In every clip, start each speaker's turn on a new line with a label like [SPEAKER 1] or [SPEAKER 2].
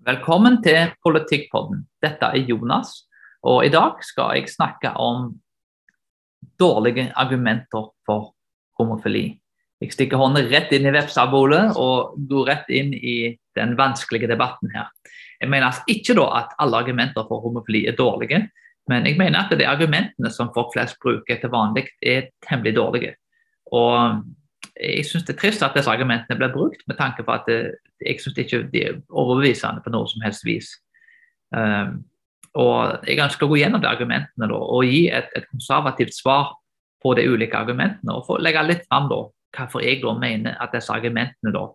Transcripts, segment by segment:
[SPEAKER 1] Velkommen til Politikkpodden. Dette er Jonas, og i dag skal jeg snakke om dårlige argumenter for homofili. Jeg stikker hånda rett inn i vepsabolet og går rett inn i den vanskelige debatten her. Jeg mener altså ikke at alle argumenter for homofili er dårlige, men jeg mener at de argumentene som folk flest bruker til vanlig, er temmelig dårlige. Og jeg syns det er trist at disse argumentene blir brukt, med tanke på at det, jeg syns ikke de er overbevisende på noe som helst vis. Um, og Jeg ønsker å gå gjennom de argumentene da, og gi et, et, konservativt svar på de ulike argumentene. Og få legge litt fram da, hvorfor jeg da mener at disse argumentene da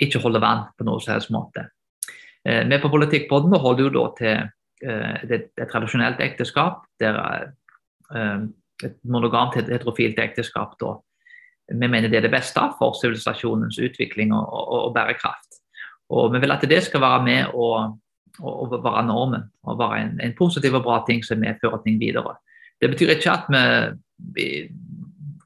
[SPEAKER 1] ikke holder vann på noen som helst måte. Uh, vi på Politikkpodden holder jo da til et det, det tradisjonelt ekteskap, der uh, et monogamt heterofilt ekteskap da vi mener det er det beste for sivilisasjonens utvikling og, og, og, bærekraft. Og Vi vil at det skal være med og, og være normen og være en, en, positiv og bra ting som medfører ting videre. Det betyr ikke at vi, vi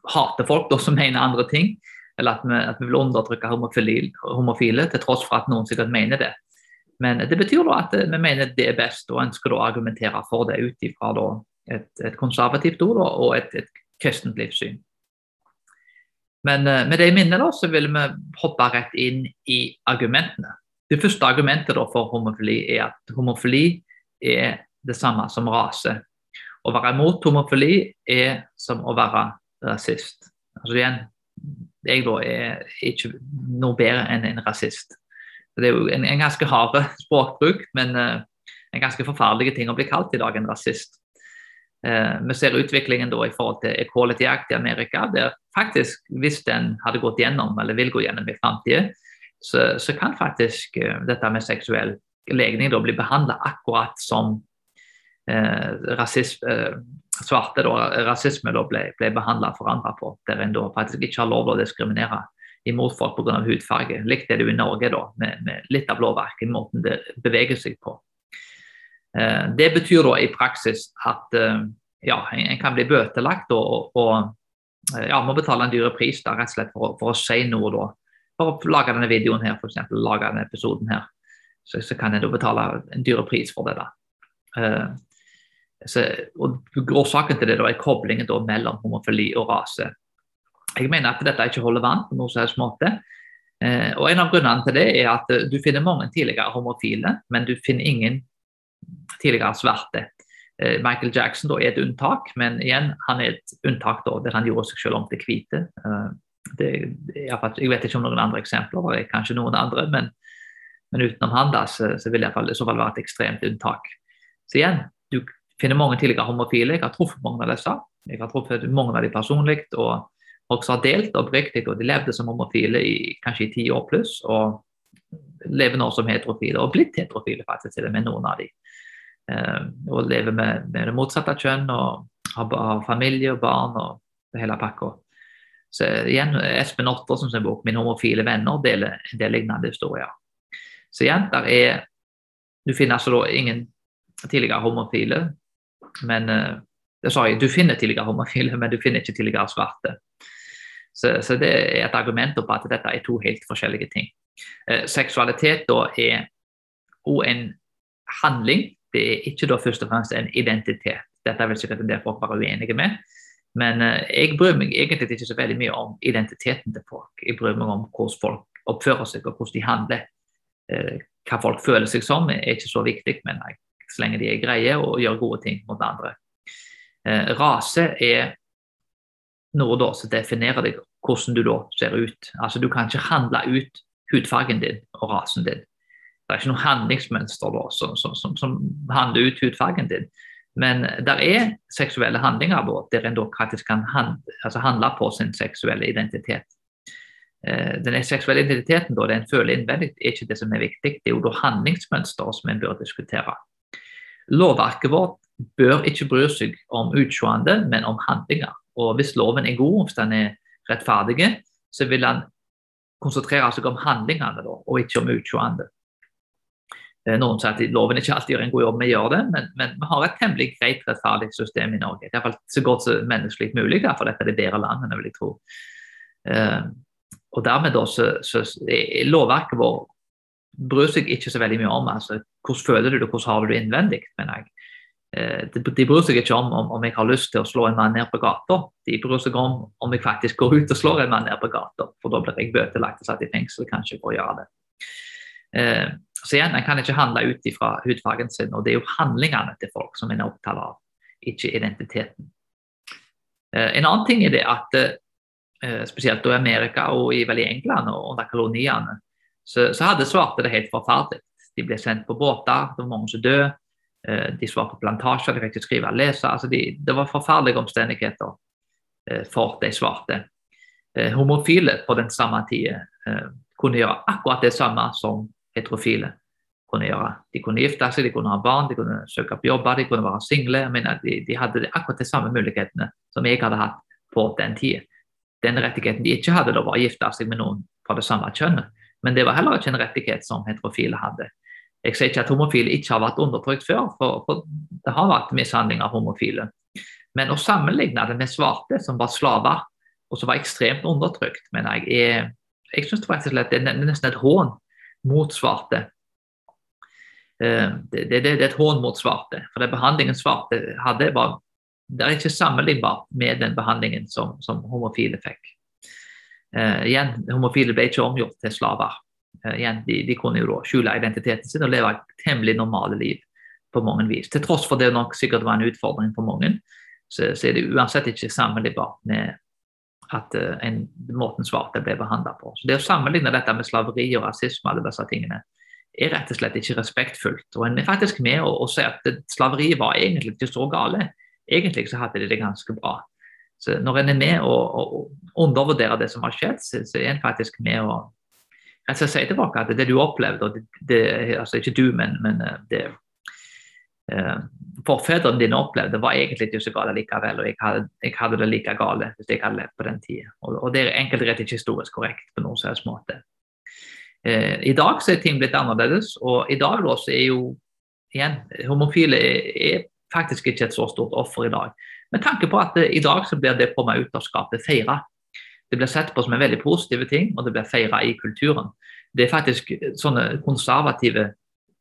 [SPEAKER 1] hater folk da, som mener andre ting, eller at vi, at vi vil undertrykke homofile, homofile, til tross for at noen sikkert mener det. Men det betyr da at vi mener det er best, og ønsker å argumentere for det ut ifra et, et, konservativt ord og et, et kristent livssyn. Men uh, med det i så vil vi hoppe rett inn i argumentene. Det første argumentet for homofili er at homofili er det samme som rase. Å være imot homofili er som å være rasist. Altså igjen, jeg da er ikke noe bedre enn en rasist. Det er jo en, en ganske hard språkbruk, men uh, en ganske forferdelig ting å bli kalt i dag, en rasist. Eh, vi ser utviklingen da i forhold til Equality Act i Amerika, der faktisk, hvis den hadde gått gjennom, eller vil gå gjennom i framtida, så, så, kan faktisk uh, dette med seksuell legning da bli behandla akkurat som eh, rasisme, eh, svarte da, rasisme da ble, ble behandla og forandra på, der en da faktisk ikke har lov til å diskriminere imot folk pga. hudfarge. Likt er det jo i Norge, da, med, med litt av lovverket, måten det beveger seg på. Eh, det betyr da i praksis at eh, ja, en kan bli bøtelagt og, og eh, ja, må betale en dyre pris da, rett og slett for, for, å si noe. da. For å lage denne videoen her, f.eks. lage denne episoden her, så, så, kan en da betale en dyre pris for det. da. Så, og Årsaken til det da er koblingen da mellom homofili og rase. Jeg mener at dette ikke holder vann på noen som måte. og En av grunnene til det er at du finner mange tidligere homofile, men du finner ingen tidligere svarte. det. Michael Jackson da, er et unntak, men igjen, han er et unntak da, der han gjorde seg selv om til hvite. Eh, det, jeg vet ikke om noen andre eksempler, er kanskje noen andre, men, men utenom han da, så, så vil det i så fall være et ekstremt unntak. Så igjen, du finner mange tidligere homofile. Jeg har truffet mange av disse. Jeg har truffet mange av dem personlig. og også har delt oppriktig, og de levde som homofile i kanskje i ti år pluss. og lever nå som heterofile, og blitt heterofile faktisk med noen av dem. Eh, og leve med, med, det motsatte kjønn og ha, ha familie og barn og det hele pakka. Så igjen, Espen Ottersen sin bok 'Mine homofile venner' deler en del lignende historier. Så igjen, der er Du finner altså da ingen tidligere homofile, men uh, sorry, du finner tidligere homofile, men du finner ikke tidligere svarte. Så, så, det er et argument på at dette er to helt forskjellige ting. Eh, seksualitet da er òg en handling, det er ikke da først og fremst en identitet. Dette er vel sikkert en del folk bare uenige med. Men eh, jeg bryr meg egentlig ikke så veldig mye om identiteten til folk. Jeg bryr meg om hvordan folk oppfører seg og hvordan de handler. Eh, hva folk føler seg som er ikke så viktig, men så lenge de er greie og gjør gode ting mot andre. Rase er noe da som definerer deg hvordan du da ser ut. Altså Du kan ikke handle ut hudfargen din og rasen din. Det er ikke noe handlingsmønster da, som, som, som, som, handler ut hudfargen din. Men det er seksuelle handlinger da, der en da faktisk kan handle, altså handle på sin seksuelle identitet. Eh, den seksuelle identiteten da, det en føler innvendig, er ikke det som er viktig. Det er jo da handlingsmønster som en bør diskutere. Lovverket vårt bør ikke bry seg om utseende, men om handlinger. Og Hvis loven er god, hvis den er rettferdig, så vil den konsentrere seg om handlingene da, og ikke om utseende. Noen sier at loven ikke alltid gjør en god jobb vi gjør det, men, men, vi har et temmelig greit rettferdig system i Norge. Iallfall så godt som menneskelig mulig, for dette er det bedre landet, vil jeg tro. Uh, og dermed da, så, så er lovverket vårt bryr seg ikke så veldig mye om altså, hvordan føler du det, hvordan har du det innvendig. mener jeg. Eh, de, de bryr seg ikke om, om, om jeg har lyst til å slå en mann ned på gata. De bryr seg om om jeg faktisk går ut og slår en mann ned på gata, for da blir jeg bøtelagt og satt i fengsel kanskje for å gjøre det. Eh, så igjen, En kan ikke handle ut ifra hudfargen sin, og det er jo handlingene til folk som en er opptatt av, ikke identiteten. Eh, en annen ting er det at eh, spesielt i Amerika og i, vel i England og under koloniene, så, så hadde svarte det helt forferdelig. De ble sendt på båter, det var mange som døde. Eh, de var på plantasjer, de fikk ikke skrive og lese. Altså de, det var forferdelige omstendigheter eh, for de svarte. Eh, homofile på den samme tida kunne gjøre akkurat det samme som heterofile kunne gjøre. De kunne gifte seg, de kunne ha barn, de kunne søke på jobber, de kunne være single. Men de, de hadde akkurat de samme mulighetene som jeg hadde hatt på den tida. Den rettigheten de ikke hadde, da var å gifte seg med noen fra det samme kjønnet. Men det var heller ikke en rettighet som heterofile hadde. Jeg sier ikke at homofile ikke har vært undertrykt før, for, for det har vært mishandling av homofile. Men å sammenligne det med svarte som var slaver, og som var ekstremt undertrykt, mener jeg er Jeg syns faktisk det er nesten et hån mot svarte. Eh, det, det, det, er et hån mot svarte. For den behandlingen svarte hadde, var det er ikke sammenlignbart med den behandlingen som, som homofile fikk. Uh, igjen, Homofile ble ikke omgjort til slaver. Uh, igjen, de, de, kunne jo da skjule identiteten sin og leve et temmelig normale liv på mange vis. Til tross for det nok sikkert var en utfordring for mange, så, så er det uansett ikke sammenlignbart med at uh, en, måten svarte ble behandla på. Så Det å sammenligne dette med slaveri og rasisme alle disse tingene, er rett og slett ikke respektfullt. Og En er faktisk med å, å si at slaveriet var egentlig ikke så gale. Egentlig så hadde de det ganske bra. Så når en er med og undervurderer det som har skjedd, så, så er en faktisk med å jeg skal si tilbake at det du opplevde, og det, det, altså ikke du, men, men eh, det eh, forfedrene dine opplevde, var egentlig ikke så gale likevel. Og jeg hadde, jeg hadde, det like gale hvis jeg hadde levd på den tida. Og, og, det er enkelt rett ikke historisk korrekt på noen som måte. Eh, I dag så er ting blitt annerledes, og i dag da, så er jo igjen homofile er, er faktisk ikke et så stort offer i dag. Med tanke på at i dag så blir det å komme ut av skapet feira. Det blir sett på som en veldig positive ting, og det blir feira i kulturen. Det er faktisk sånne konservative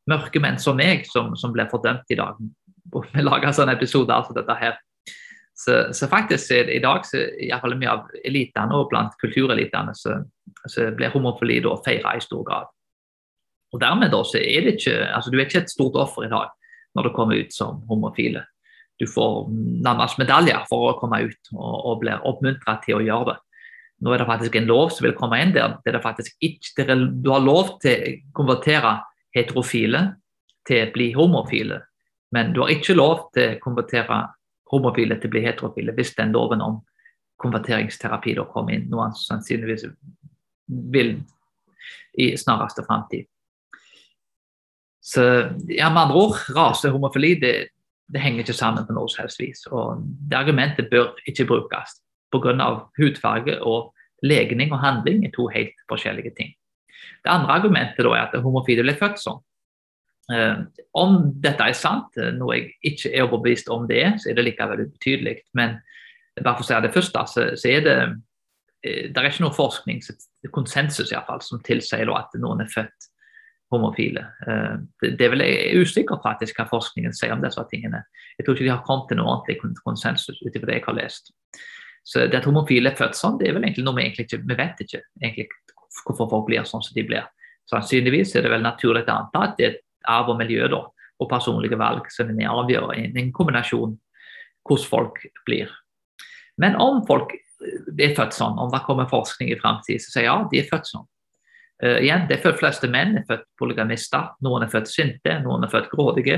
[SPEAKER 1] mørkemenn som meg som, som blir fordømt i dag. Vi lager sånne episoder altså dette her. Så, så faktisk er det, i dag så iallfall mye av elitene og blant kulturelitene så, så blir homofili da feira i stor grad. Og dermed da så er det ikke altså Du er ikke et stort offer i dag når du kommer ut som homofile du får nærmest medaljer for å komme ut og, og blir oppmuntra til å gjøre det. Nå er det faktisk en lov som vil komme inn der. Det er faktisk ikke, er, du har lov til å konvertere heterofile til å bli homofile, men du har ikke lov til å konvertere homofile til å bli heterofile hvis den loven om konverteringsterapi da kommer inn, noe han sannsynligvis vil i snareste framtid. Så ja, med andre ord, rase homofili det, det henger ikke sammen på noe som helst vis. Og det argumentet bør ikke brukes pga. hudfarge og legning og handling er to helt forskjellige ting. Det andre argumentet er at homofile ble født sånn. Eh, om dette er sant, eh, noe jeg ikke er overbevist om det er, så er det likevel ubetydelig. Men bare for å si det første, så, er det eh, det er ikke noe forskningskonsensus i fall, som tilsier at noen er født homofile. Det er vel usikkert faktisk hva forskningen sier om disse tingene. Jeg tror ikke de har kommet til noe ordentlig konsensus ut ifra det jeg har lest. Så det at homofile er født sånn, det er vel egentlig noe vi egentlig ikke vi vet ikke egentlig hvorfor folk blir sånn som de blir. Sannsynligvis er det vel naturlig å anta at det er arv og miljø da, og personlige valg som er avgjør en kombinasjon hvordan folk blir. Men om folk er født sånn, om det kommer forskning i framtiden som sier ja, de er født sånn, Uh, igjen, De fleste menn er født polygamister. Noen er født sinte, noen er født grådige.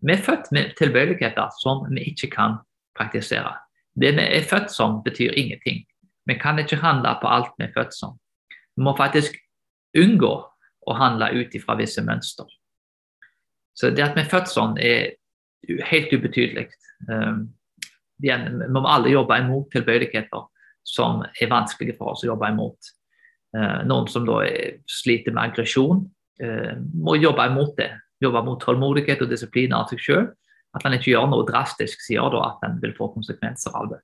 [SPEAKER 1] Vi er født med tilbøyeligheter som vi ikke kan praktisere. Det vi er født som, betyr ingenting. Vi kan ikke handle på alt vi er født som. Vi må faktisk unngå å handle ut ifra visse mønster. Så det at vi er født sånn, er helt ubetydelig. Vi må alle jobbe imot tilbøyeligheter som er vanskelige for oss å jobbe imot. Eh, noen som da sliter med aggresjon, eh, må jobbe imot det. Jobbe mot tålmodighet og disiplin av seg sjøl. At han ikke gjør noe drastisk, sier da at han vil få konsekvenser av det.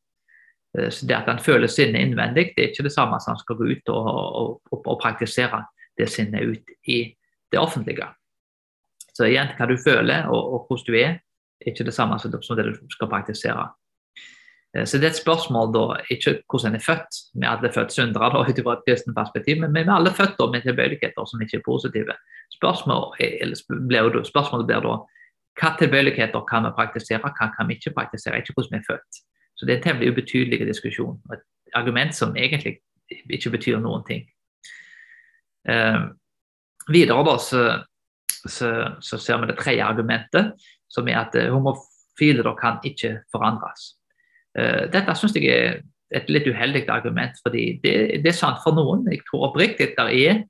[SPEAKER 1] Eh, så Det at han føler sinnet innvendig, det er ikke det samme som han skal gå ut og, og, og, og praktisere det sinnet ut i det offentlige. Så igjen, hva du føler og, hvordan du er, er ikke det samme som det du skal praktisere. Eh, så det er et spørsmål da, ikke hvordan en er født, vi er alle født syndere ut fra et kristent perspektiv, men vi er alle født da, med tilbøyeligheter som ikke er positive. Spørsmålet blir da hva tilbøyeligheter kan vi praktisere, hva kan vi ikke praktisere, ikke hvordan vi er født. Så det er en temmelig ubetydelig diskusjon. Et argument som egentlig ikke betyr noen ting. Eh, videre da, så, så, så, ser vi det tredje argumentet, som er at eh, homofile da, kan ikke forandres. Eh, dette syns jeg er et litt uheldig argument, fordi det, det, er sant for noen. Jeg tror oppriktig det er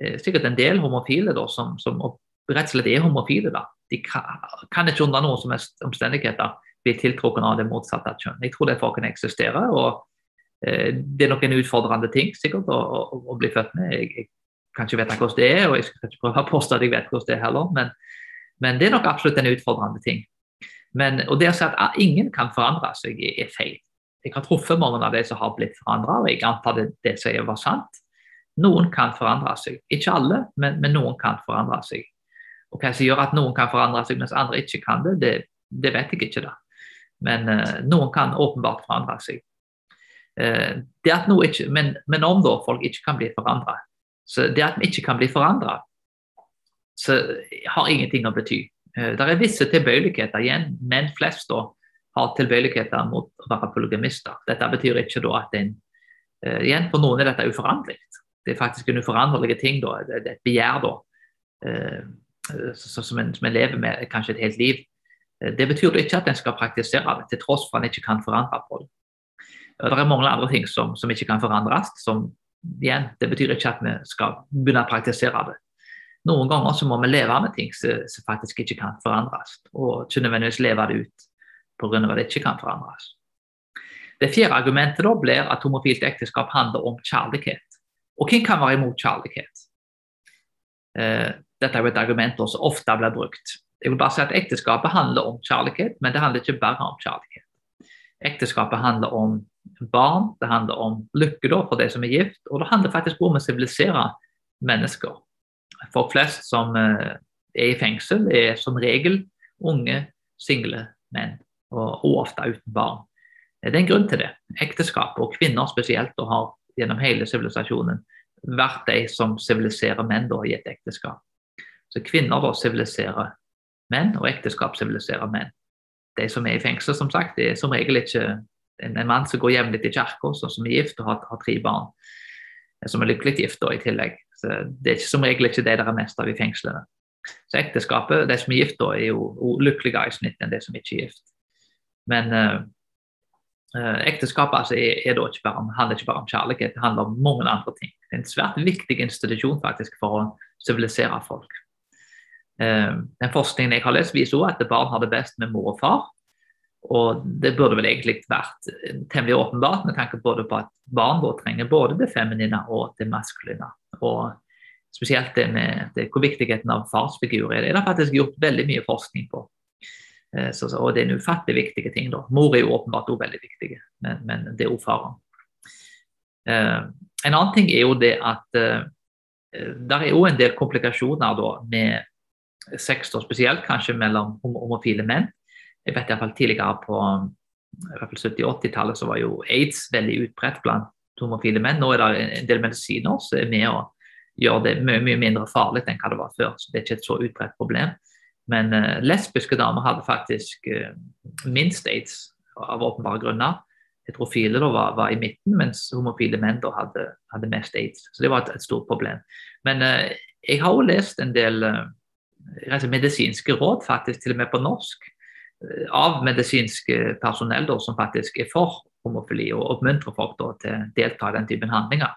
[SPEAKER 1] eh, sikkert en del homofile da, som, som rett og slett er homofile. da. De kan, kan ikke under noen som helst omstendigheter bli tiltrukket av det motsatte kjønn. Jeg tror det for kan eksistere. og Eh, det er nok en utfordrende ting sikkert å, å, å bli født med. Jeg, jeg, kan ikke vite hvordan det er, og jeg skal ikke prøve å påstå at jeg vet hvordan det er heller, men, men, det er nok absolutt en utfordrende ting. Men, og det å si at ingen kan forandre seg, er feil. Jeg har truffet mange av de som har blitt forandra, og jeg antar det, det som var sant. Noen kan forandre seg. Ikke alle, men, men, noen kan forandre seg. Og Hva som gjør at noen kan forandre seg mens andre ikke kan det, det, det vet jeg ikke. da. Men uh, noen kan åpenbart forandre seg. Eh, det at noe ikke, men, men, om da folk ikke kan bli forandra. Så det at vi ikke kan bli forandra, har ingenting å bety. Eh, det er visse tilbøyeligheter igjen. men flest da har tilbøyeligheter mot å være polygamister. Dette betyr ikke da at en uh, Igjen, for noen er dette uforanderlig. Det er faktisk en uforanderlig ting. da, Det er et begjær da, uh, som en, som en lever med kanskje et helt liv. Det betyr ikke at en skal praktisere det, til tross for at en ikke kan forandre folk. det. Er mange andre ting som, som ikke kan forandres. som igjen, Det betyr ikke at vi skal begynne å praktisere det. Noen ganger så må vi leve med ting som, faktisk ikke kan forandres, og ikke nødvendigvis leve det ut pga. at det ikke kan forandres. Det fjerde argumentet da blir at homofilt ekteskap handler om kjærlighet. Og hvem kan være imot kjærlighet? Eh, dette er jo et argument som ofte blir brukt. Jeg vil bare si at Ekteskapet handler om kjærlighet, men det handler ikke bare om kjærlighet. Ekteskapet handler om barn, det handler om lykke da, for de som er gift, og det handler faktisk om å sivilisere mennesker. Folk flest som eh, er i fengsel, er som regel unge, single menn, og, ofte uten barn. Det er en grunn til det. Ekteskapet, og kvinner spesielt, og har gjennom hele sivilisasjonen vært de som siviliserer menn da, i et ekteskap. Så kvinner da siviliserer menn, og ekteskap siviliserer menn. De som er i fengsel, som sagt, det er som regel ikke en, en mann som går jevnlig til kirka, som er gift og har, har, tre barn, eh, som er lykkelig gift da, i tillegg. Så Det er ikke som regel ikke det der er mest av i fengslene. Så ekteskapet, de som er gift, da, er jo lykkeligere i snitt enn de som ikke er gift. Men uh, ekteskapet altså, er, er ikke bare, handler ikke bare om kjærlighet, det handler om mange andre ting. Det er en svært viktig institusjon faktisk for å sivilisere folk. Uh, den forskningen jeg har lest, viser også at barn har det best med mor og far. Og det burde vel egentlig vært temmelig åpenbart med tanke både på at barn da trenger både det feminine og det maskuline. Og spesielt det med det, hvor viktigheten av farsfigur er. Det er det faktisk gjort veldig mye forskning på. Eh, så, og det er en ufattelig viktige ting. da. Mor er jo åpenbart også veldig viktig, men, men det er også faren. Eh, en annen ting er jo det at eh, det er jo en del komplikasjoner da med sex, og spesielt kanskje mellom homofile menn. Jeg vet iallfall tidligere på 70-80-tallet så var jo aids veldig utbredt blant homofile menn. Nå er det en del medisiner som er med å gjøre det mye, mye mindre farlig enn hva det var før. så Det er ikke et så utbredt problem. Men uh, lesbiske damer hadde faktisk uh, minst aids av åpenbare grunner. Heterofile da var, var, i midten, mens homofile menn da hadde, hadde mest aids. Så det var et, et stort problem. Men uh, jeg har jo lest en del medisinske råd, faktisk til og med på norsk, av medisinsk personell da, som faktisk er for homofili, og oppmuntrer folk da, til å delta i den typen handlinger.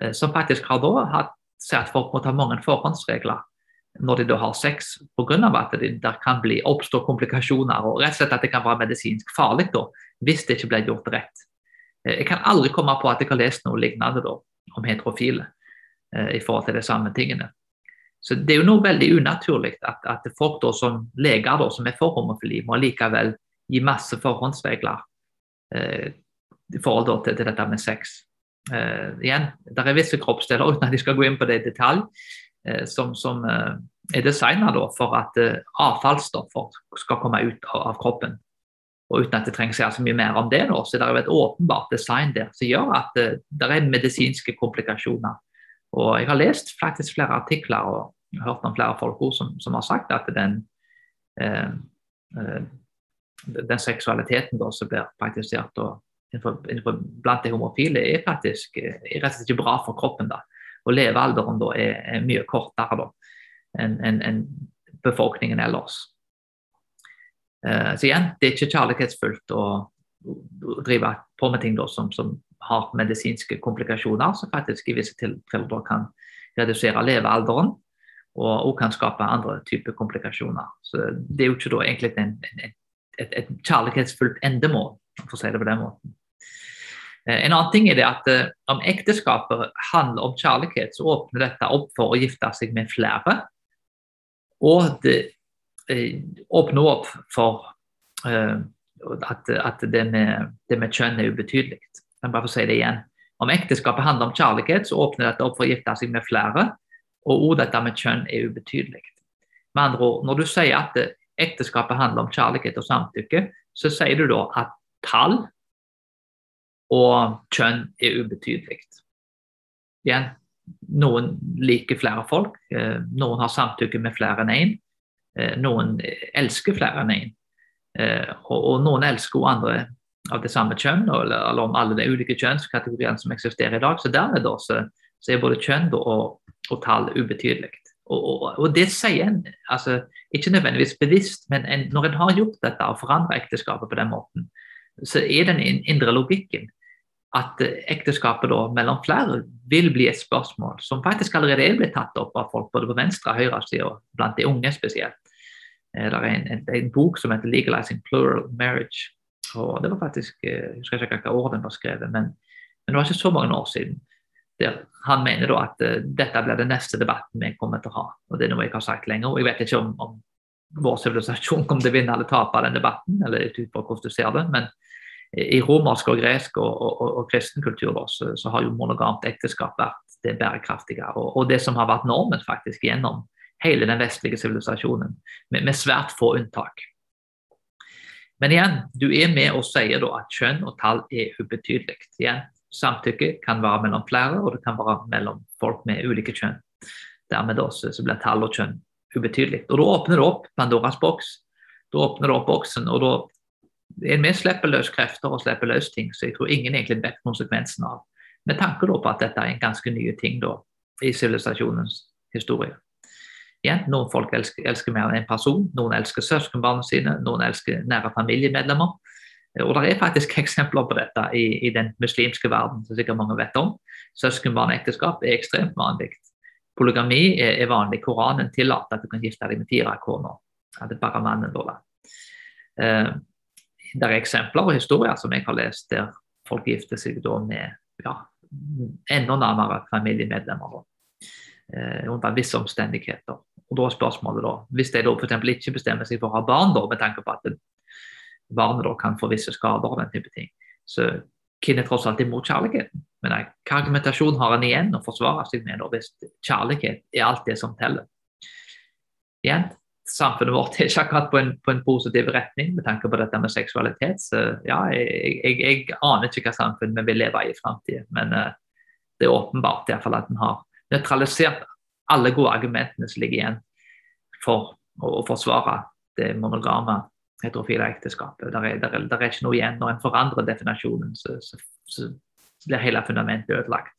[SPEAKER 1] Eh, som faktisk har da hatt, sett at folk må ta mange forhåndsregler når de da har sex, pga. at det der kan bli, oppstå komplikasjoner. og rett og slett at det kan være medisinsk farlig da, hvis det ikke blir gjort rett. Eh, jeg kan aldri komme på at jeg har lest noe lignende da, om heterofile eh, i forhold til de samme tingene. Så Det er jo noe veldig unaturlig at, at folk da, som leger da, som er for homofili, må likevel gi masse forhåndsregler eh, i forhold da, til, til, dette med sex. Eh, igjen, Det er visse kroppsdeler uten at de skal gå inn på det i detalj, som, som er designa for at avfallsstoffer skal komme ut av kroppen. Og uten at det trenger seg så mye mer om det, så det er jo et åpenbart design der som gjør at det, det er medisinske komplikasjoner. Og Jeg har lest faktisk flere artikler og hørt om flere folk som, som har sagt at den eh, eh, den seksualiteten da, som blir praktisert og innenfor, innenfor, blant de homofile, er faktisk er rett og slett ikke bra for kroppen. da. Og levealderen da er, er mye kortere enn en, en befolkningen ellers. Eh, så igjen, det er ikke kjærlighetsfullt å, å drive på med ting da, som, som, har medisinske komplikasjoner, som faktisk i visse tilfeller kan redusere levealderen og, og kan skape andre typer komplikasjoner. Så Det er jo ikke da egentlig en, en, et, et kjærlighetsfullt endemål, for å si det på den måten. Eh, en annen ting er det at uh, Om ekteskapet handler om kjærlighet, så åpner dette opp for å gifte seg med flere. Og det uh, åpner opp for at, at det, med, det, med, kjønn er ubetydelig. Jeg bare få si det igjen. Om ekteskapet handler om kjærlighet, så åpner dette opp for å gifte seg med flere. Og ordet dette med kjønn er ubetydelig. Med andre ord, når du sier at ekteskapet handler om kjærlighet og samtykke, så sier du da at tall og kjønn er ubetydelig. Igjen, noen liker flere folk, eh, noen har samtykke med flere enn én. Eh, noen elsker flere enn én. Eh, og noen elsker andre av det samme kjønn, eller om alle de ulike kjønnskategoriene som eksisterer i dag. Så dermed da, så, så er både kjønn og, og tall ubetydelig. Og, og, og, det sier en altså, ikke nødvendigvis bevisst, men en, når en har gjort dette og forandra ekteskapet på den måten, så er den indre logikken at ekteskapet da mellom flere vil bli et spørsmål som faktisk allerede er blitt tatt opp av folk både på venstre og høyresida, blant de unge spesielt. Eh, det er en, en, en, bok som heter 'Legalizing Plural Marriage'. Og det var faktisk, eh, Jeg husker ikke hvilket år den var skrevet, men, men det var ikke så mange år siden der han mener da at uh, dette blir den neste debatten vi kommer til å ha. og Det er noe jeg har sagt lenger. og Jeg vet ikke om, om vår sivilisasjon kommer til å vinne eller tape den debatten, eller ut fra hvordan du ser det. Men i romersk og gresk og, og, og, og kristen kultur så, så, har jo monogamt ekteskap vært det bærekraftige. Og, det som har vært normen faktisk gjennom hele den vestlige sivilisasjonen, med, med, svært få unntak. Men igjen, du er med og sier at kjønn og tall er ubetydelig. Igjen, Samtykke kan være mellom flere, og det kan være mellom folk med ulike kjønn. Dermed også, så blir tall og kjønn ubetydelig. Og Da åpner det opp Pandoras boks. Da åpner det opp boksen, og da vi slipper løs krefter og slipper løs ting, så jeg tror ingen egentlig vet konsekvensen av. Med tanke på at dette er en ganske nye ting da, i sivilisasjonens historie. Igjen, noen folk elsker, elsker mer enn en person, noen elsker søskenbarna sine, noen elsker nære familiemedlemmer. Og Det er faktisk eksempler på dette i, i, den muslimske verden, som sikkert mange vet om. Søskenbarnekteskap er ekstremt vanlig. Polygami er, er, vanlig. Koranen tillater at du kan gifte deg med fire koner. Ja, det er bare mannen da. Eh, det er eksempler og historier som jeg har lest der folk gifter seg da med ja, enda nærmere familiemedlemmer. Eh, under visse omstendigheter. Og da er spørsmålet da, Hvis de da f.eks. ikke bestemmer seg for å ha barn, da, med tanke på at barnet da kan få visse skader og den type ting. Så hvem er tross alt imot kjærligheten? Men hva argumentasjon har en igjen å forsvare seg med da, hvis kjærlighet er alt det som teller? Igjen, samfunnet vårt er ikke akkurat på en, på en, positiv retning med tanke på dette med seksualitet. Så ja, jeg, jeg, jeg aner ikke hva samfunn vi vil leve i i framtida, men uh, det er åpenbart i hvert fall at en har nøytralisert alle gode argumentene som ligger igjen for å, forsvare det monogame heterofile ekteskapet. Der er, der, er, der er, ikke noe igjen. Når en forandrer definasjonen, så, så, så blir hele fundamentet ødelagt.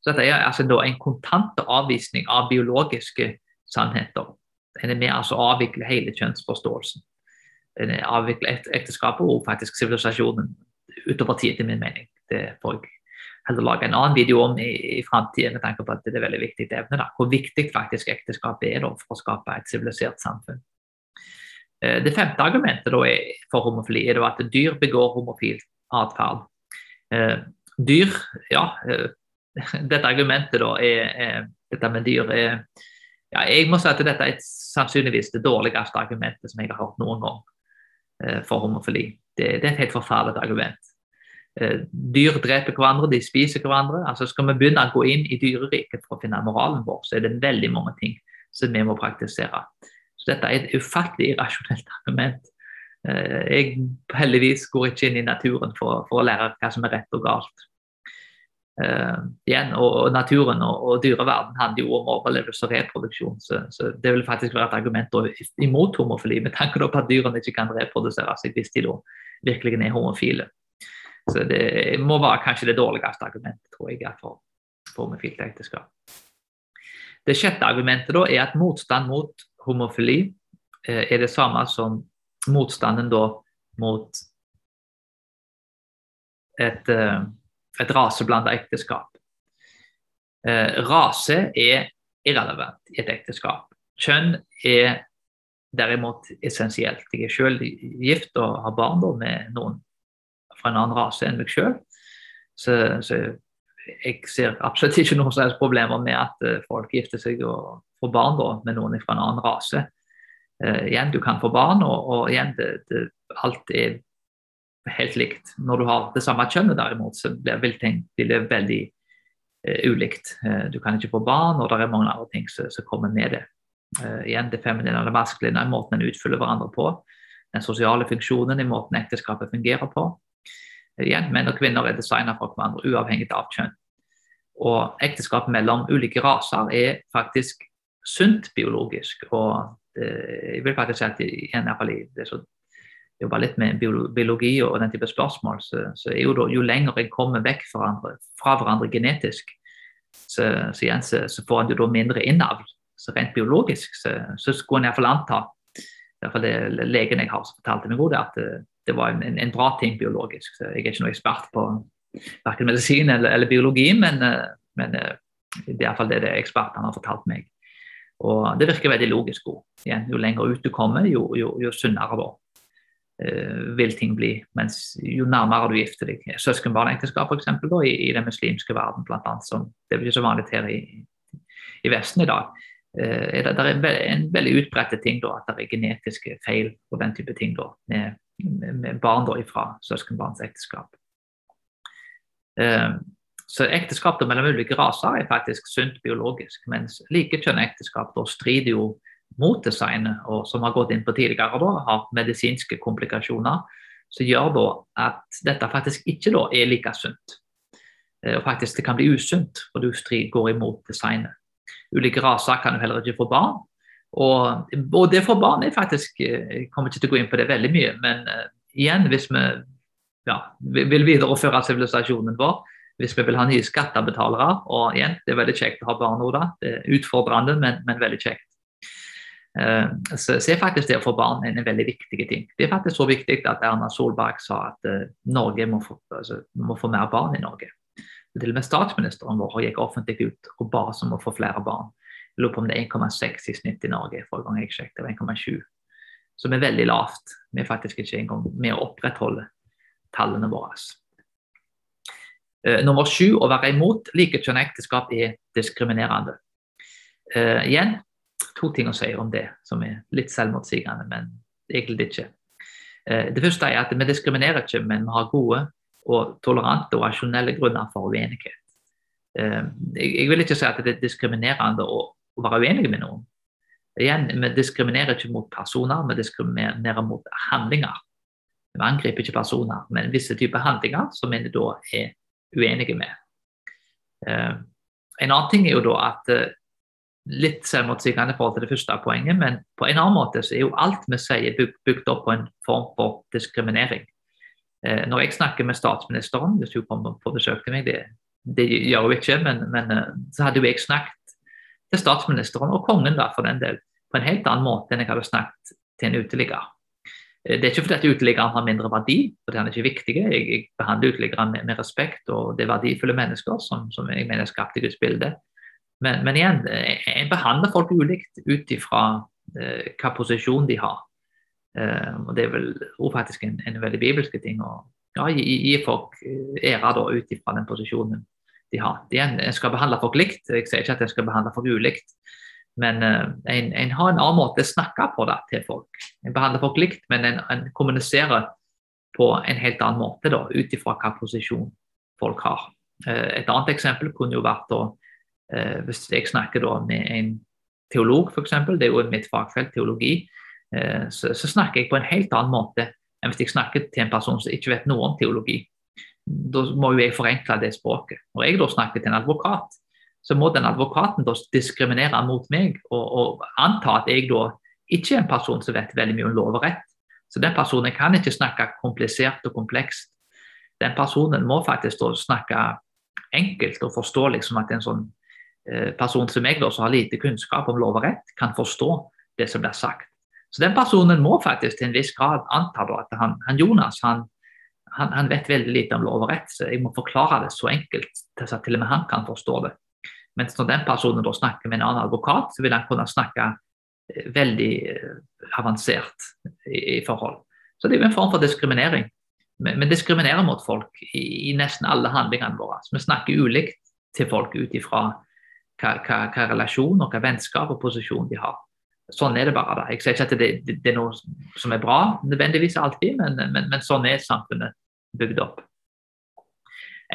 [SPEAKER 1] Så dette er altså en kontant avvisning av biologiske sannheter. En er med altså å avvikle hele kjønnsforståelsen. En avvikler ekteskapet og faktisk sivilisasjonen utover tid, til min mening. Det får jeg heller lage en annen video om i, i framtida med tanke på at det er et veldig viktig evne. Da. Hvor viktig faktisk ekteskapet er da, for å skape et sivilisert samfunn. Eh, det femte argumentet for homofili er at dyr begår homofil atferd. Eh, dyr, ja eh, Dette argumentet da er, er dette med dyr er ja, Jeg må si at dette er sannsynligvis det dårligste argumentet som jeg har hørt noen gang for homofili. Det, det er et helt forferdelig argument. Eh, dyr dreper hverandre, de spiser hverandre. altså Skal vi begynne å gå inn i dyreriket for å finne moralen vår, så er det veldig mange ting som vi må praktisere. Så dette er et ufattelig irrasjonelt argument. Eh, jeg heldigvis går ikke inn i naturen for, for å lære hva som er rett og galt. Uh, igjen, og, Naturen og, og dyreverden handler jo om overlevelse og reproduksjon. Så, så, Det vil faktisk være et argument imot homofili, med tanke på at dyrene ikke kan reprodusere seg hvis de da virkelig er homofile. Så det må være kanskje det dårligste argumentet tror jeg, for, homofilt ekteskap. Det sjette argumentet da er at motstand mot homofili eh, er det samme som motstanden da mot et, eh, et raseblanda ekteskap. Eh, rase er irrelevant i et ekteskap. Kjønn er derimot essensielt. Jeg er selv gift og har barn da, med noen fra en annen rase enn meg sjøl. Så, så, jeg ser absolutt ikke noen slags problemer med at uh, folk gifter seg og får barn da, med noen fra en annen rase. Uh, igjen, du kan få barn, og, og igjen, det, det, alt er helt likt. Når du har det samme kjønnet, derimot, så blir, vil ting veldig uh, ulikt. du kan ikke få barn, og det er mange andre ting som, kommer med det. igjen, det feminine og det maskuline måten en utfyller hverandre på. Den sosiale funksjonen i måten ekteskapet fungerer på. Igjen, menn og kvinner er designet for hverandre uavhengig av kjønn. Og ekteskap mellom ulike raser er faktisk sunt biologisk. Og det, jeg vil faktisk si at igjen, det som jobber litt med biologi og den type spørsmål, så, så er jo, da, jo lenger en kommer vekk fra hverandre, fra hverandre genetisk, så, så, igjen, så, så får en jo da mindre innavl. Så rent biologisk så, så skulle en iallfall anta, iallfall det legen jeg har fortalte meg, at det var en, en, bra ting biologisk. Så jeg er ikke noen ekspert på verken medisin eller, eller biologi, men, eh, men, eh, det er iallfall det, det ekspertene har fortalt meg. Og det virker veldig logisk. Igjen, jo lenger ut du kommer, jo, jo, jo sunnere da uh, vil ting bli. Mens jo nærmere du gifter deg. Søskenbarnekteskap f.eks. I, i den muslimske verden, blant annet, som det ikke så vanlig her i, i Vesten i dag. Uh, er det, det, er en veldig utbredt ting da, at det er genetiske feil og den type ting da, med med barn da, ifra søskenbarnsekteskap. Eh, så ekteskap mellom ulike raser er faktisk sunt biologisk, mens likekjønnet ekteskap da strider jo mot designet, og som har gått inn på tidligere, da, har medisinske komplikasjoner, som gjør da at dette faktisk ikke da er like sunt. Eh, og faktisk det kan bli usunt, for du går imot designet. Ulike raser kan jo heller ikke få barn, og, og, det for barn er faktisk eh, Jeg kommer ikke til å gå inn på det veldig mye, men uh, igjen, hvis vi ja, vil videreføre sivilisasjonen vår, hvis vi vil ha nye skattebetalere, og igjen, det er veldig kjekt å ha barn nå, da. Det er utfordrende, men, men veldig kjekt. Uh, så, så, er faktisk det få barn en, en, veldig viktig ting. Det er faktisk så viktig at Erna Solberg sa at uh, Norge må få, altså, må få, mer barn i Norge. Til og med statsministeren vår gikk offentlig ut og ba om å få flere barn. Lurer på om det er 1,6 i snitt i Norge forrige gang jeg sjekket. Det var 1,7. Som er veldig lavt. Vi er faktisk ikke engang med å opprettholde tallene våre. Uh, nummer sju, å være imot likekjønnet ekteskap er diskriminerende. Uh, igjen, to ting å si om det som er litt selvmotsigende, men egentlig ikke. Uh, det første er at vi diskriminerer ikke, men vi har gode og tolerante og rasjonelle grunner for uenighet. Jeg vil ikke si at det er diskriminerende å å være uenige med noen. Igjen, Vi diskriminerer ikke mot personer, vi diskriminerer mot handlinger. Vi angriper ikke personer, men visse typer handlinger som vi da er uenige med. Uh, en annen ting er jo da at uh, litt selvmotsigende i forhold til det første poenget, men på en annen måte så er jo alt vi sier bygd, opp på en form for diskriminering. Uh, når jeg snakker med statsministeren, hvis hun kommer på besøk til meg, det, det gjør hun ikke, men, men så hadde jo jeg snakket til statsministeren og kongen da, for den del, på en helt annen måte enn jeg hadde snakket til en uteligger. Eh, det er ikke fordi at uteliggeren har mindre verdi, fordi han er ikke viktig. Jeg, jeg behandler uteliggeren med, med, respekt, og det er verdifulle mennesker som, som jeg mener er skapt i Guds bilde. Men, men, igjen, eh, en behandler folk ulikt ut ifra eh, hva posisjon de har. Eh, og Det er vel faktisk en, en veldig bibelsk ting å ja, gi, gi, folk eh, ære ut ifra den posisjonen de har. En skal behandle folk likt, jeg sier ikke at en skal behandle folk ulikt. Men uh, en, en, har en annen måte å snakke på det til folk. En behandler folk likt, men en, en kommuniserer på en helt annen måte, ut ifra hvilken posisjon folk har. Eh, et annet eksempel kunne jo vært da, eh, hvis jeg snakker da med en teolog, f.eks., det er jo mitt fagfelt, teologi, eh, så, så, snakker jeg på en helt annen måte enn hvis jeg snakker til en person som ikke vet noe om teologi. Da må jo jeg forenkle det språket. Når jeg da snakker til en advokat, så må den advokaten da diskriminere mot meg og, og anta at jeg da ikke er en person som vet veldig mye om lov og rett. Så den personen kan ikke snakke komplisert og komplekst. Den personen må faktisk da snakke enkelt og forstå liksom at en sånn eh, person som meg, da, som har lite kunnskap om lov og rett, kan forstå det som blir sagt. Så den personen må faktisk til en viss grad anta da, at han, han Jonas han, han, han, vet veldig lite om lov og rett, så jeg må forklare det så enkelt til at til og med han kan forstå det. Mens når den personen da snakker med en annen advokat, så vil han kunne snakke eh, veldig eh, avansert i, i forhold. Så det er jo en form for diskriminering. Vi diskriminerer mot folk i, i, nesten alle handlingene våre. Så vi snakker ulikt til folk ut ifra hva, hva, hva, relasjon og hva vennskap og posisjon de har. Sånn er det bare. Da. Jeg sier ikke at det, det, det, er noe som er bra nødvendigvis alltid, men, men, men, sånn er samfunnet bygd opp.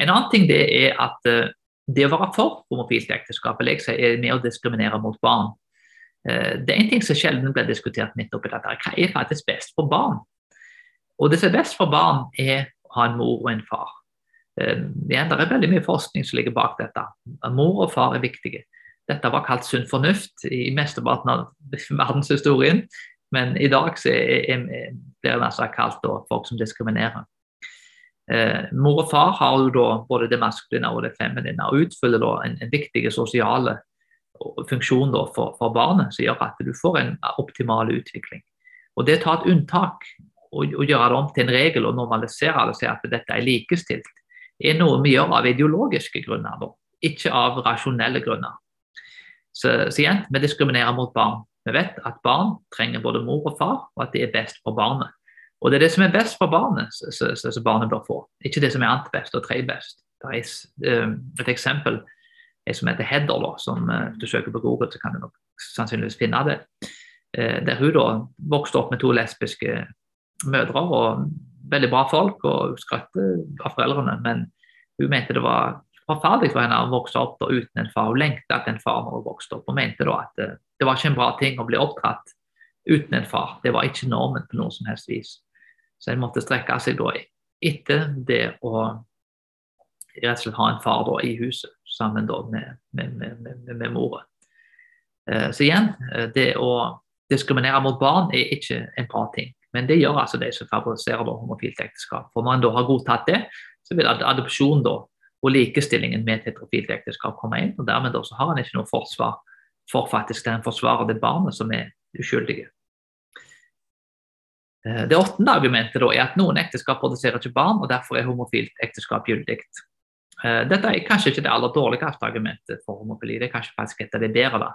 [SPEAKER 1] En annen ting det er at uh, det å være for homofilt ekteskap vil jeg er med å diskriminere mot barn. Uh, det er en ting som sjelden blir diskutert midt oppi dette. Hva er faktisk best for barn? Og det som er best for barn, er å ha en mor og en far. Eh, det er veldig mye forskning som ligger bak dette. Mor og far er viktige. Dette var kalt sunn fornuft i mesteparten av verdenshistorien, men i dag blir det altså kalt folk som diskriminerer. Eh, mor og far har jo da både det maskuline og det feminine og utfyller da en, en viktig sosial funksjon da for, for, barnet, som gjør at du får en optimal utvikling. Og Det å ta et unntak og, og, gjøre det om til en regel og normalisere det og si at dette er likestilt, er noe vi gjør av ideologiske grunner, da, ikke av rasjonelle grunner. Så, så, igjen, vi diskriminerer mot barn. Vi vet at barn trenger både mor og far, og at det er best for barnet. Og det er det som er best for barnet, som barnet bør få, ikke det som er annet best og tredje best. Det er eh, et eksempel en som heter Heather, da, som hvis du søker på Google, så kan du nok sannsynligvis finne det. Eh, der hun da vokste opp med to lesbiske mødre og veldig bra folk, og skrøtte av foreldrene. Men hun mente det var forferdelig for henne å vokse opp da, uten en far. Hun lengta etter en far når hun vokste opp, og mente da at det var ikke en bra ting å bli oppdratt uten en far. Det var ikke normen på noe som helst vis. Så en måtte strekke seg da etter det å rett og slett ha en far da, i huset sammen da, med, med, med, med mora. Uh, så igjen, uh, det å diskriminere mot barn er ikke en bra ting. Men det gjør altså de som favoriserer homofilt ekteskap. For en da har godtatt det, så vil adopsjon da, og likestillingen med heterofilt ekteskap komme inn. og Dermed da, så har han ikke noe forsvar for faktisk den forsvarer det barnet som er uskyldige. Eh, det åttende argumentet er at noen ekteskap produserer ikke barn, og derfor er homofilt ekteskap gyldig. Eh, dette er kanskje ikke det aller dårligste argumentet for homofili, det er kanskje faktisk et av de bedre. da.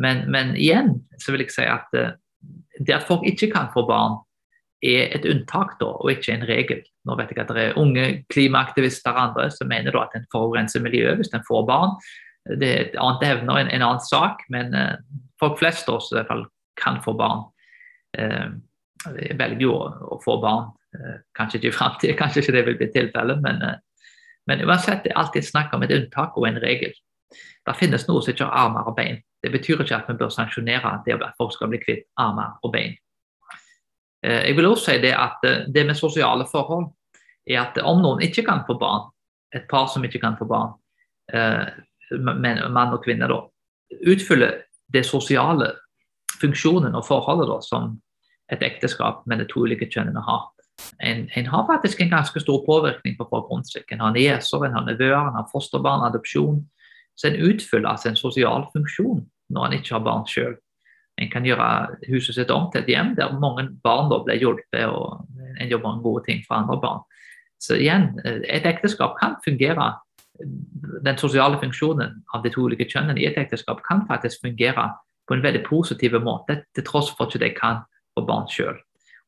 [SPEAKER 1] Men, men, igjen så vil jeg si at eh, det at folk ikke kan få barn, er et unntak da, og ikke en regel. Nå vet jeg at det er unge klimaaktivister og andre som mener da at en forurenser miljøet hvis en får barn. Det er et annet evne og en, en, annen sak, men folk flest også i hvert fall kan få barn. Velger jo å, få barn. Eh, kanskje ikke i framtida, kanskje ikke det vil bli tilfellet, men, eh, men uansett det er alltid snakk om et unntak og en regel. Det finnes noe som ikke har armer og bein. Det betyr ikke at vi bør sanksjonere det at folk skal bli kvitt armer og bein. Eh, jeg vil også si det at det med sosiale forhold er at om noen ikke kan få barn, et par som ikke kan få barn, men mann og kvinne, da, utfyller det sosiale funksjonen og forholdet da, som et ekteskap med de to ulike kjønnene har. En, en, har faktisk en ganske stor påvirkning på folk rundt seg. En har nieser, en har nevøer, en har fosterbarn, adopsjon. Så en utfyller altså en sosial funksjon når en ikke har barn sjøl. En kan gjøre huset sitt om til et hjem der mange barn da blir hjulpet, og en gjør mange gode ting for andre barn. Så igjen, et ekteskap kan fungere Den sosiale funksjonen av de to ulike kjønnene i et ekteskap kan faktisk fungere på en veldig positiv måte, til tross for at de ikke kan få barn sjøl.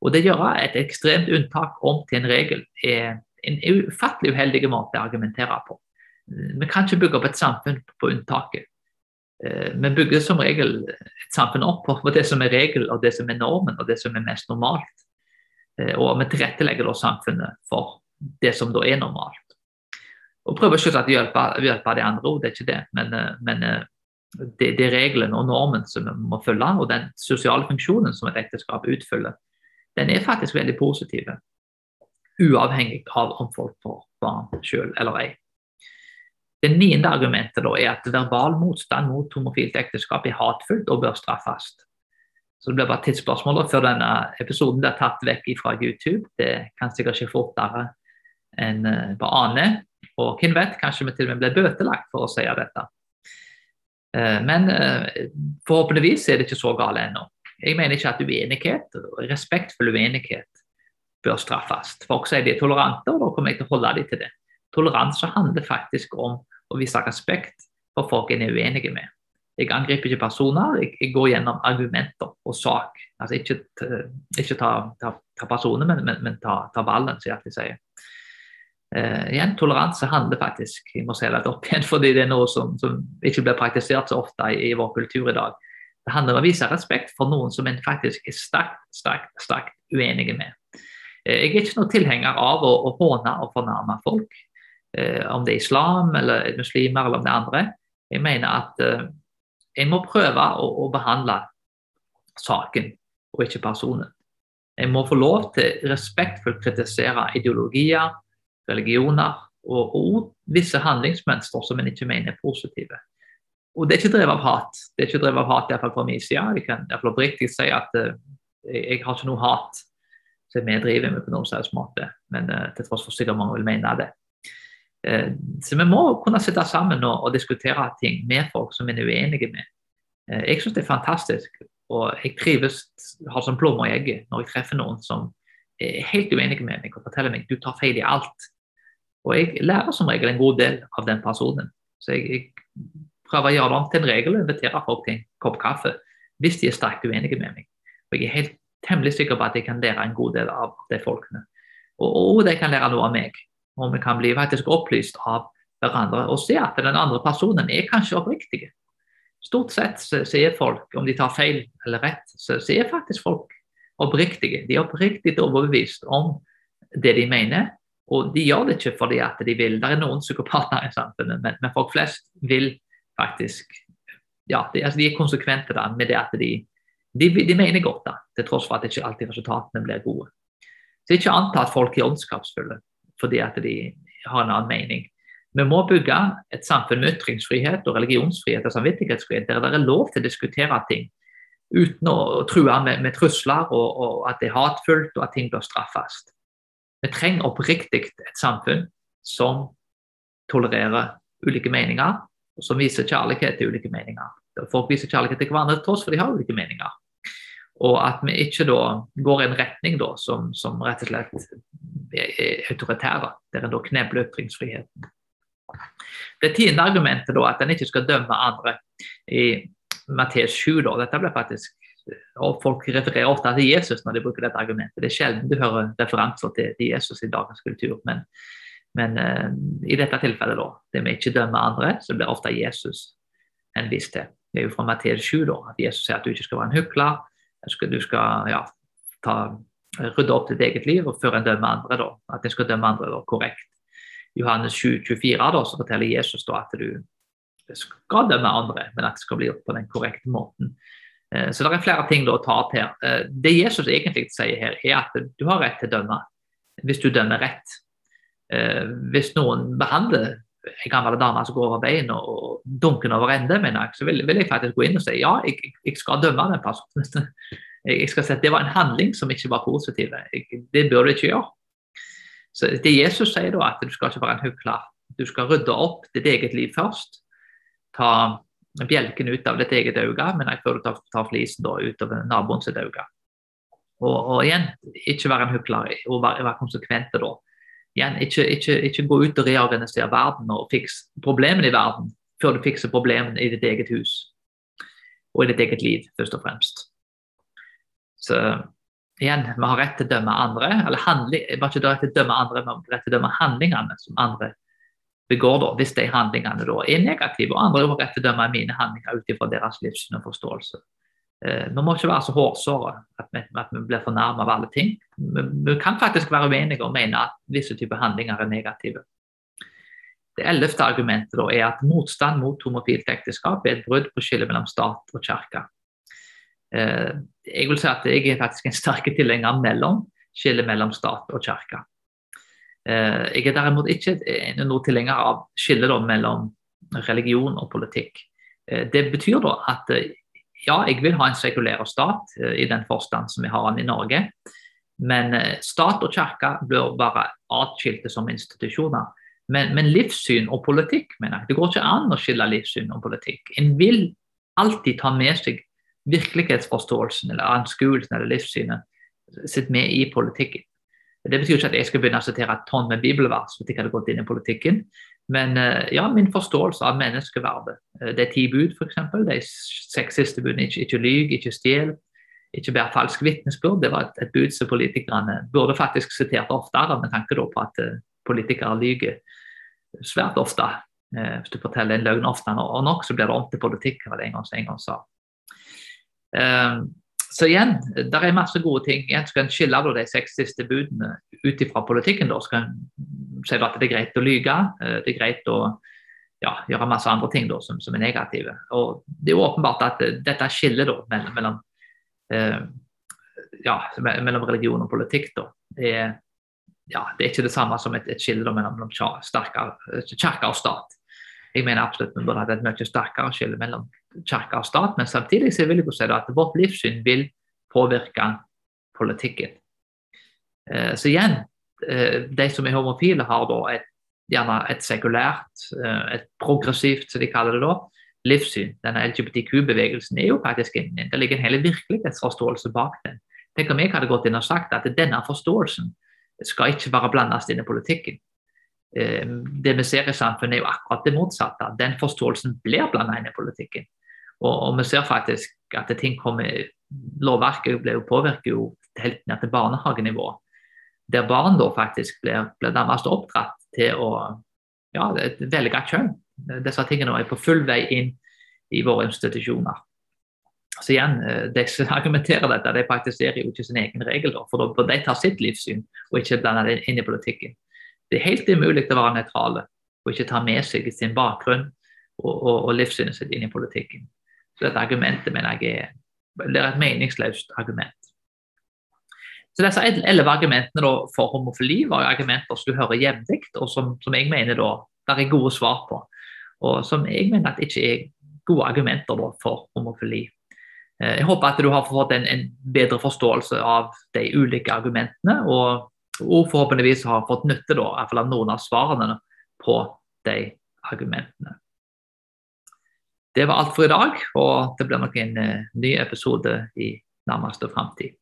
[SPEAKER 1] Og det gjør et ekstremt unntak om til en regel er en ufattelig uheldig måte å argumentere på. Vi kan ikke bygge opp et samfunn på unntaket. Eh, vi bygger som regel et samfunn opp på det som er regel, og det som er normen, og det som er mest normalt. og vi tilrettelegger da samfunnet for det som da er normalt. Og prøver selvsagt å hjelpe, hjelpe de andre det er ikke det. Men, men det, det, regelen og normen som vi må følge, og den sosiale funksjonen som et ekteskap utfyller, den er faktisk veldig positiv. Uavhengig av om folk får barn selv eller ei. Det niende argumentet da er at verbal motstand mot homofilt ekteskap er hatfullt og bør straffes. Så Det blir bare tidsspørsmål før denne episoden blir tatt vekk fra YouTube. Det kan sikkert skje fortere enn på Ane. Og hvem vet, kanskje vi til og med blir bøtelagt for å si dette. Eh, men eh, forhåpentligvis er det ikke så galt ennå. Jeg mener ikke at uenighet, respektfull uenighet bør straffes. Folk sier de er tolerante, og da kommer jeg til å holde dem til det. Toleranse handler faktisk om å vise respekt for folk en er uenige med. Jeg angriper ikke personer, jeg, går gjennom argumenter og sak. Altså Ikke, ikke ta, ta, ta, personer, men, men, men ta, ta, ballen, som jeg alltid sier. Uh, igjen, Toleranse handler faktisk jeg må se det opp igjen, fordi det er noe som, som ikke blir praktisert så ofte i, i, vår kultur i dag. Det handler om å vise respekt for noen som en faktisk er sterkt, sterkt, sterkt uenige med. Eh, jeg er ikke noen tilhenger av å, å håne og fornærme folk. Eh, om det er islam eller muslimer eller om det andre. Jeg mener at eh, en må prøve å, å, behandle saken og ikke personen. En må få lov til respektfullt kritisere ideologier, religioner og, og visse handlingsmønstre som en ikke mener er positive. Og Det er ikke drevet av hat. Det er ikke drevet av hat, iallfall fra min side. Jeg kan iallfall oppriktig si at uh, jeg har ikke noe hat som vi driver med på noen slags måte, men uh, til tross for sikkert mange vil mene det. Uh, så vi må kunne sitte sammen og, og diskutere ting med folk som vi er uenige med. Uh, jeg syns det er fantastisk, og jeg trives har som plommer i egget når jeg treffer noen som er helt uenige med meg og forteller meg du tar feil i alt. Og jeg lærer som regel en god del av den personen. Så jeg, jeg prøver å gjøre det om til en regel og invitere folk til en kopp kaffe hvis de er sterkt uenige med meg. Og jeg er helt temmelig sikker på at jeg kan lære en god del av de folkene. Og, og de kan lære noe av meg og vi kan bli faktisk opplyst av hverandre og se at den andre personen er kanskje oppriktig. Stort sett så, er folk, om de tar feil eller rett, så, så er faktisk folk oppriktige. De er oppriktig overbevist om det de mener, og de gjør det ikke fordi at de vil. Det er noen psykopater i samfunnet, men, men folk flest vil faktisk ja, de, altså de er konsekvente da, med det at de, de, de mener godt, da, til tross for at ikke alltid resultatene blir gode. Så ikke anta at folk er åndskapsfulle fordi at de har en annen mening. Vi må bygge et samfunn med ytringsfrihet og religionsfrihet og samvittighetsfrihet, der det er lov til å diskutere ting uten å true med, med trusler og, og, at det er hatfullt og at ting bør straffes. Vi trenger oppriktig et samfunn som tolererer ulike meninger, og som viser kjærlighet til ulike meninger. Folk viser kjærlighet til hverandre tross for de har ulike meninger. Og at vi ikke da går i en retning da, som, som, rett og slett er autoritære, der en da knebler ytringsfriheten. Det tiende argumentet da, at en ikke skal dømme andre i Matteus 7. Da, dette ble faktisk, og Folk refererer ofte til Jesus når de bruker dette argumentet. Det er sjelden du hører referanser til, Jesus i dagens kultur. Men, men uh, i dette tilfellet, da, det vi ikke dømmer andre, så blir ofte Jesus henvist til. Det er jo fra Matteus 7 da, at Jesus sier at du ikke skal være en hykler du skal ja, ta, rydde opp ditt eget liv og før en dømmer andre. Da, at en skal dømme andre da, korrekt. Johannes 7, 24 da, så forteller Jesus da, at du skal dømme andre, men at det skal bli gjort på den korrekte måten. Eh, så det er flere ting å ta til. Eh, det Jesus egentlig sier her, er at du har rett til å dømme hvis du dømmer rett. Eh, hvis noen behandler en gammel dame som går over veien og dunker over ende, mener jeg, så vil, vil, jeg faktisk gå inn og si ja, jeg, jeg skal dømme den personen. Jeg skal si at Det var en handling som ikke var positiv. Det bør du ikke gjøre. Så Det Jesus sier da, at du skal ikke være en hykler. Du skal rydde opp ditt eget liv først. Ta bjelken ut av ditt eget øye, men jeg før du tar, tar flisen da utover naboen sitt øye. Og, og, igjen, ikke være en hykler og være, være konsekvente da igjen, ikke, ikke, ikke, gå ut og reorganisere verden og fikse problemene i verden før du fikser problemene i ditt eget hus og i ditt eget liv, først og fremst. Så igjen, vi har rett til å dømme andre, eller handling, ikke rett til å dømme andre, men rett til å dømme handlingene som andre begår, da, hvis de handlingene da er negative. Og andre har rett til å dømme mine handlinger ut ifra deres livssyn og forståelse. Eh, vi må ikke være så hårsåre at vi, at vi blir fornærmet av alle ting. Vi, vi, kan faktisk være uenige og mene at visse typer handlinger er negative. Det ellevte argumentet er at motstand mot homofilt ekteskap er et brudd på skillet mellom stat og kirke. Eh, jeg vil si at jeg er faktisk en sterk tilhenger mellom skillet mellom stat og kirke. Eh, jeg er derimot ikke noen tilhenger av skillet mellom religion og politikk. Det betyr da at ja, jeg vil ha en sekulær stat i den forstand som vi har den i Norge. Men stat og kirke bør være atskilte som institusjoner. Men, men, livssyn og politikk, mener jeg. Det går ikke an å skille livssyn og politikk. En vil alltid ta med seg virkelighetsforståelsen eller anskuelsen eller livssynet sitt med i politikken. Det betyr ikke at jeg skal begynne å sitere et tonn med bibelvers hvis jeg hadde gått inn i politikken. Men eh, ja, min forståelse av menneskeverdet. Eh, det er ti bud, f.eks. De seks siste budene. Ikke, ikke lyg, ikke stjel, ikke bær falsk vitnesbyrd. Det var et, et bud som politikerne burde faktisk sitert oftere, med tanke på at uh, politikere lyver svært ofte. Hvis du forteller en løgn ofte og nok, så blir det om til politikk. var det en gang, en gang sa. Uh, så igjen, det er masse gode ting. Igjen skal en skille de seks siste budene ut ifra politikken. Da skal en si at det er greit å lyge. Eh, det er greit å ja, gjøre masse andre ting da, som, som, er negative. Og Det er jo åpenbart at eh, dette skillet da, mellom, mellom, eh, ja, mellom religion og politikk da, er, ja, det er ikke det samme som et, et skille mellom, mellom kirke og stat. Jeg mener absolutt vi burde hatt et mye sterkere skille mellom kirke og stat, men samtidig så vil jeg si at vårt livssyn vil påvirke politikken. Eh, så igjen, eh, de som er homofile, har da et, gjerne et sekulært, eh, et progressivt, som de kaller det da, livssyn. Denne LGBTQ-bevegelsen er jo faktisk en, det ligger en hel virkelighetsforståelse bak den. Tenk om jeg hadde gått inn og sagt at denne forståelsen skal ikke bare blandes inn i politikken. Det vi ser i samfunnet, er jo akkurat det motsatte. Den forståelsen blir blanda inn i politikken. Og, og, vi ser faktisk at ting kommer Lovverket blir jo påvirker jo helt ned til barnehagenivå. Der barn da faktisk blir, blir nærmest oppdratt til å ja, velge kjønn. Disse tingene er på full vei inn i våre institusjoner. Så igjen, eh, De som argumenterer dette, de praktiserer jo ikke sin egen regel, for de tar sitt livssyn og ikke blander det inn i politikken. Det er helt umulig å være nøytrale og ikke ta med seg sin bakgrunn og, og, og livssynet sitt inn i politikken. Så dette argumentet mener jeg er, er et meningsløst argument. Så Disse elleve argumentene for homofili var argumenter som du hører jevnlig, og som, som, jeg mener da, det er gode svar på. Og som jeg mener at ikke er gode argumenter da, for homofili. Eh, jeg håper at du har fått en, en bedre forståelse av de ulike argumentene. og og forhåpentligvis har fått nytte da, av noen av svarene på de argumentene. Det var alt for i dag, og det blir nok en uh, ny episode i nærmeste framtid.